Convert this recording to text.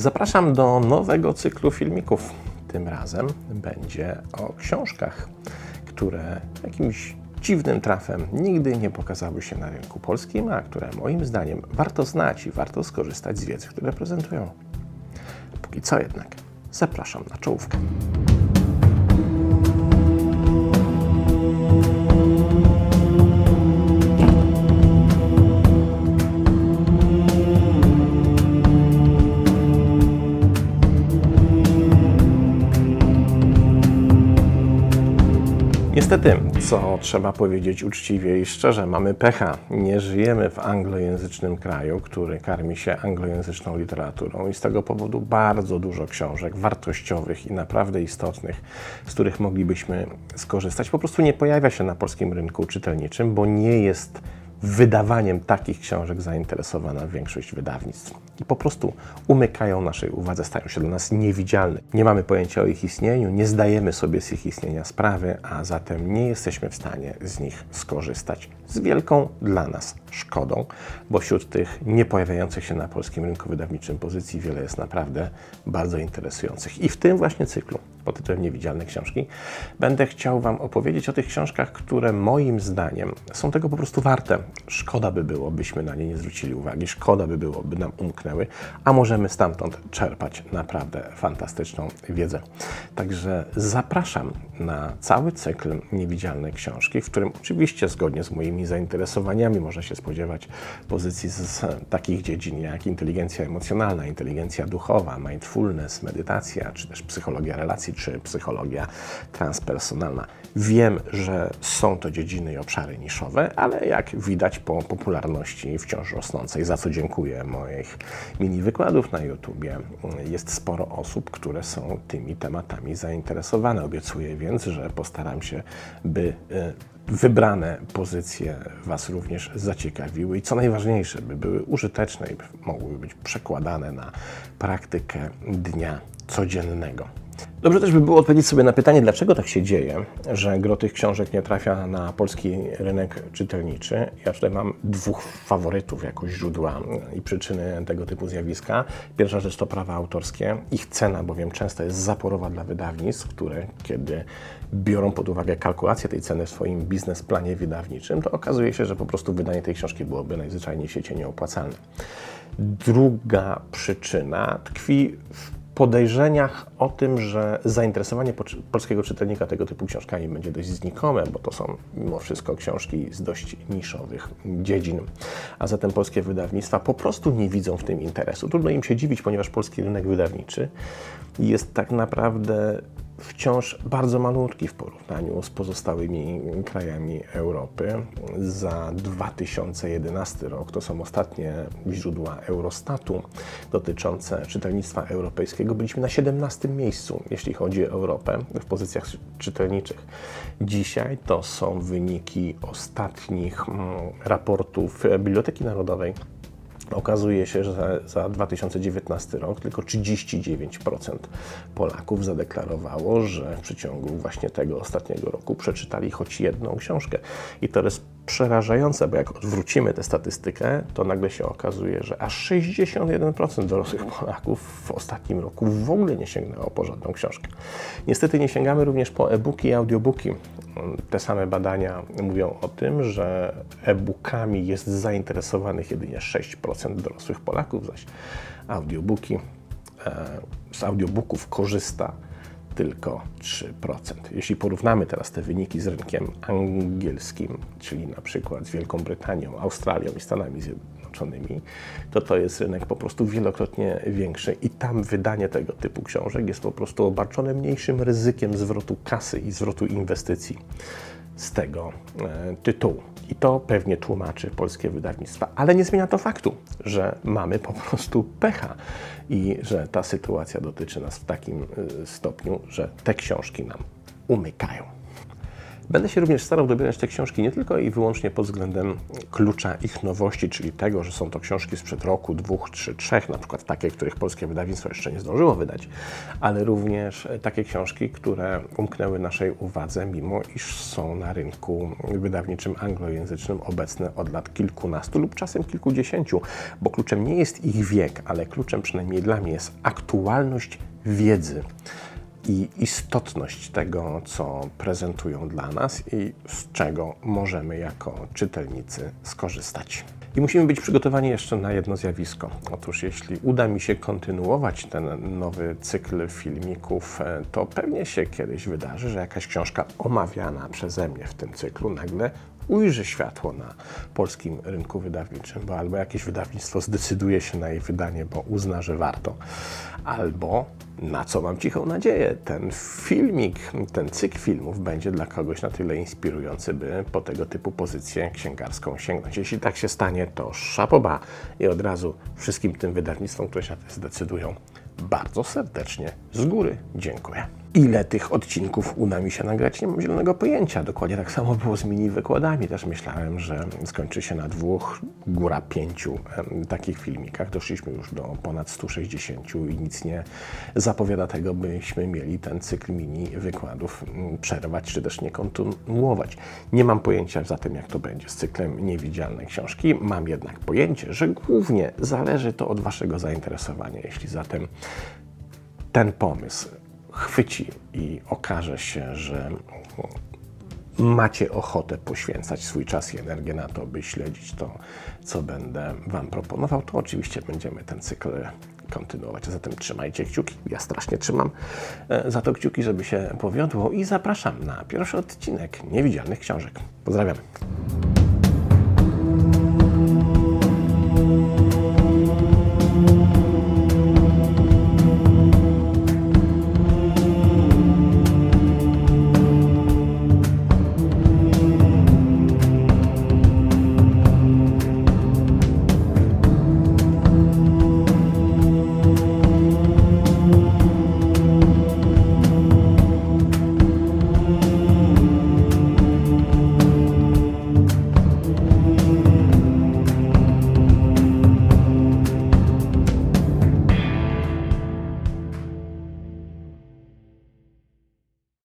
Zapraszam do nowego cyklu filmików. Tym razem będzie o książkach, które jakimś dziwnym trafem nigdy nie pokazały się na rynku polskim, a które moim zdaniem warto znać i warto skorzystać z wiedzy, które prezentują. Póki co jednak zapraszam na czołówkę. Niestety, co trzeba powiedzieć uczciwie i szczerze, mamy pecha. Nie żyjemy w anglojęzycznym kraju, który karmi się anglojęzyczną literaturą i z tego powodu bardzo dużo książek wartościowych i naprawdę istotnych, z których moglibyśmy skorzystać, po prostu nie pojawia się na polskim rynku czytelniczym, bo nie jest wydawaniem takich książek zainteresowana większość wydawnictw. I po prostu umykają naszej uwadze, stają się dla nas niewidzialne. Nie mamy pojęcia o ich istnieniu, nie zdajemy sobie z ich istnienia sprawy, a zatem nie jesteśmy w stanie z nich skorzystać. Z wielką dla nas szkodą, bo wśród tych nie pojawiających się na polskim rynku wydawniczym pozycji wiele jest naprawdę bardzo interesujących. I w tym właśnie cyklu pod tytułem Niewidzialne książki będę chciał Wam opowiedzieć o tych książkach, które moim zdaniem są tego po prostu warte. Szkoda by było, byśmy na nie nie zwrócili uwagi, szkoda by było, by nam umknęły, a możemy stamtąd czerpać naprawdę fantastyczną wiedzę. Także zapraszam na cały cykl Niewidzialne książki, w którym oczywiście zgodnie z moimi zainteresowaniami można się spodziewać pozycji z takich dziedzin jak inteligencja emocjonalna, inteligencja duchowa, mindfulness, medytacja, czy też psychologia relacji, czy psychologia transpersonalna. Wiem, że są to dziedziny i obszary niszowe, ale jak widać po popularności wciąż rosnącej, za co dziękuję moich mini wykładów na YouTubie, jest sporo osób, które są tymi tematami zainteresowane. Obiecuję więc, że postaram się, by y, wybrane pozycje Was również zaciekawiły i co najważniejsze, by były użyteczne i mogły być przekładane na praktykę dnia codziennego. Dobrze też by było odpowiedzieć sobie na pytanie, dlaczego tak się dzieje, że gro tych książek nie trafia na polski rynek czytelniczy. Ja tutaj mam dwóch faworytów jako źródła i przyczyny tego typu zjawiska. Pierwsza rzecz to prawa autorskie. Ich cena bowiem często jest zaporowa dla wydawnictw, które kiedy biorą pod uwagę kalkulację tej ceny w swoim biznesplanie wydawniczym, to okazuje się, że po prostu wydanie tej książki byłoby najzwyczajniej w świecie nieopłacalne. Druga przyczyna tkwi w podejrzeniach o tym, że zainteresowanie polskiego czytelnika tego typu książkami będzie dość znikome, bo to są mimo wszystko książki z dość niszowych dziedzin. A zatem polskie wydawnictwa po prostu nie widzą w tym interesu. Trudno im się dziwić, ponieważ polski rynek wydawniczy jest tak naprawdę wciąż bardzo malutki w porównaniu z pozostałymi krajami Europy. Za 2011 rok to są ostatnie źródła Eurostatu dotyczące czytelnictwa europejskiego. Byliśmy na 17 miejscu, jeśli chodzi o Europę, w pozycjach czytelniczych. Dzisiaj to są wyniki ostatnich mm, raportów Biblioteki Narodowej Okazuje się, że za 2019 rok tylko 39% Polaków zadeklarowało, że w przeciągu właśnie tego ostatniego roku przeczytali choć jedną książkę. I to jest przerażające, bo jak odwrócimy tę statystykę, to nagle się okazuje, że aż 61% dorosłych Polaków w ostatnim roku w ogóle nie sięgnęło po żadną książkę. Niestety nie sięgamy również po e-booki i audiobooki. Te same badania mówią o tym, że e-bookami jest zainteresowanych jedynie 6% dorosłych Polaków, zaś audiobooki, e, z audiobooków korzysta tylko 3%. Jeśli porównamy teraz te wyniki z rynkiem angielskim, czyli na przykład z Wielką Brytanią, Australią i Stanami Zjednoczonymi, to to jest rynek po prostu wielokrotnie większy i tam wydanie tego typu książek jest po prostu obarczone mniejszym ryzykiem zwrotu kasy i zwrotu inwestycji z tego e, tytułu. I to pewnie tłumaczy polskie wydawnictwa, ale nie zmienia to faktu, że mamy po prostu pecha i że ta sytuacja dotyczy nas w takim y, stopniu, że te książki nam umykają. Będę się również starał dobierać te książki nie tylko i wyłącznie pod względem klucza ich nowości, czyli tego, że są to książki sprzed roku, dwóch, trzy, trzech, na przykład takie, których polskie wydawnictwo jeszcze nie zdążyło wydać, ale również takie książki, które umknęły naszej uwadze, mimo iż są na rynku wydawniczym anglojęzycznym obecne od lat kilkunastu lub czasem kilkudziesięciu, bo kluczem nie jest ich wiek, ale kluczem przynajmniej dla mnie jest aktualność wiedzy i istotność tego, co prezentują dla nas i z czego możemy jako czytelnicy skorzystać. I musimy być przygotowani jeszcze na jedno zjawisko. Otóż, jeśli uda mi się kontynuować ten nowy cykl filmików, e, to pewnie się kiedyś wydarzy, że jakaś książka omawiana przeze mnie w tym cyklu nagle ujrzy światło na polskim rynku wydawniczym, bo albo jakieś wydawnictwo zdecyduje się na jej wydanie, bo uzna, że warto, albo na co mam cichą nadzieję, ten filmik, ten cykl filmów będzie dla kogoś na tyle inspirujący, by po tego typu pozycję księgarską sięgnąć. Jeśli tak się stanie, to szapoba i od razu wszystkim tym wydawnictwom, które się na to zdecydują, bardzo serdecznie z góry dziękuję. Ile tych odcinków uda mi się nagrać, nie mam zielonego pojęcia. Dokładnie tak samo było z mini wykładami. Też myślałem, że skończy się na dwóch, góra pięciu takich filmikach. Doszliśmy już do ponad 160 i nic nie zapowiada tego, byśmy mieli ten cykl mini wykładów mm, przerwać, czy też nie kontynuować. Nie mam pojęcia zatem, jak to będzie z cyklem Niewidzialne Książki. Mam jednak pojęcie, że głównie zależy to od Waszego zainteresowania. Jeśli zatem ten pomysł chwyci i okaże się, że macie ochotę poświęcać swój czas i energię na to, by śledzić to, co będę Wam proponował, to oczywiście będziemy ten cykl kontynuować. Zatem trzymajcie kciuki. Ja strasznie trzymam e, za to kciuki, żeby się powiodło i zapraszam na pierwszy odcinek Niewidzialnych Książek. Pozdrawiam.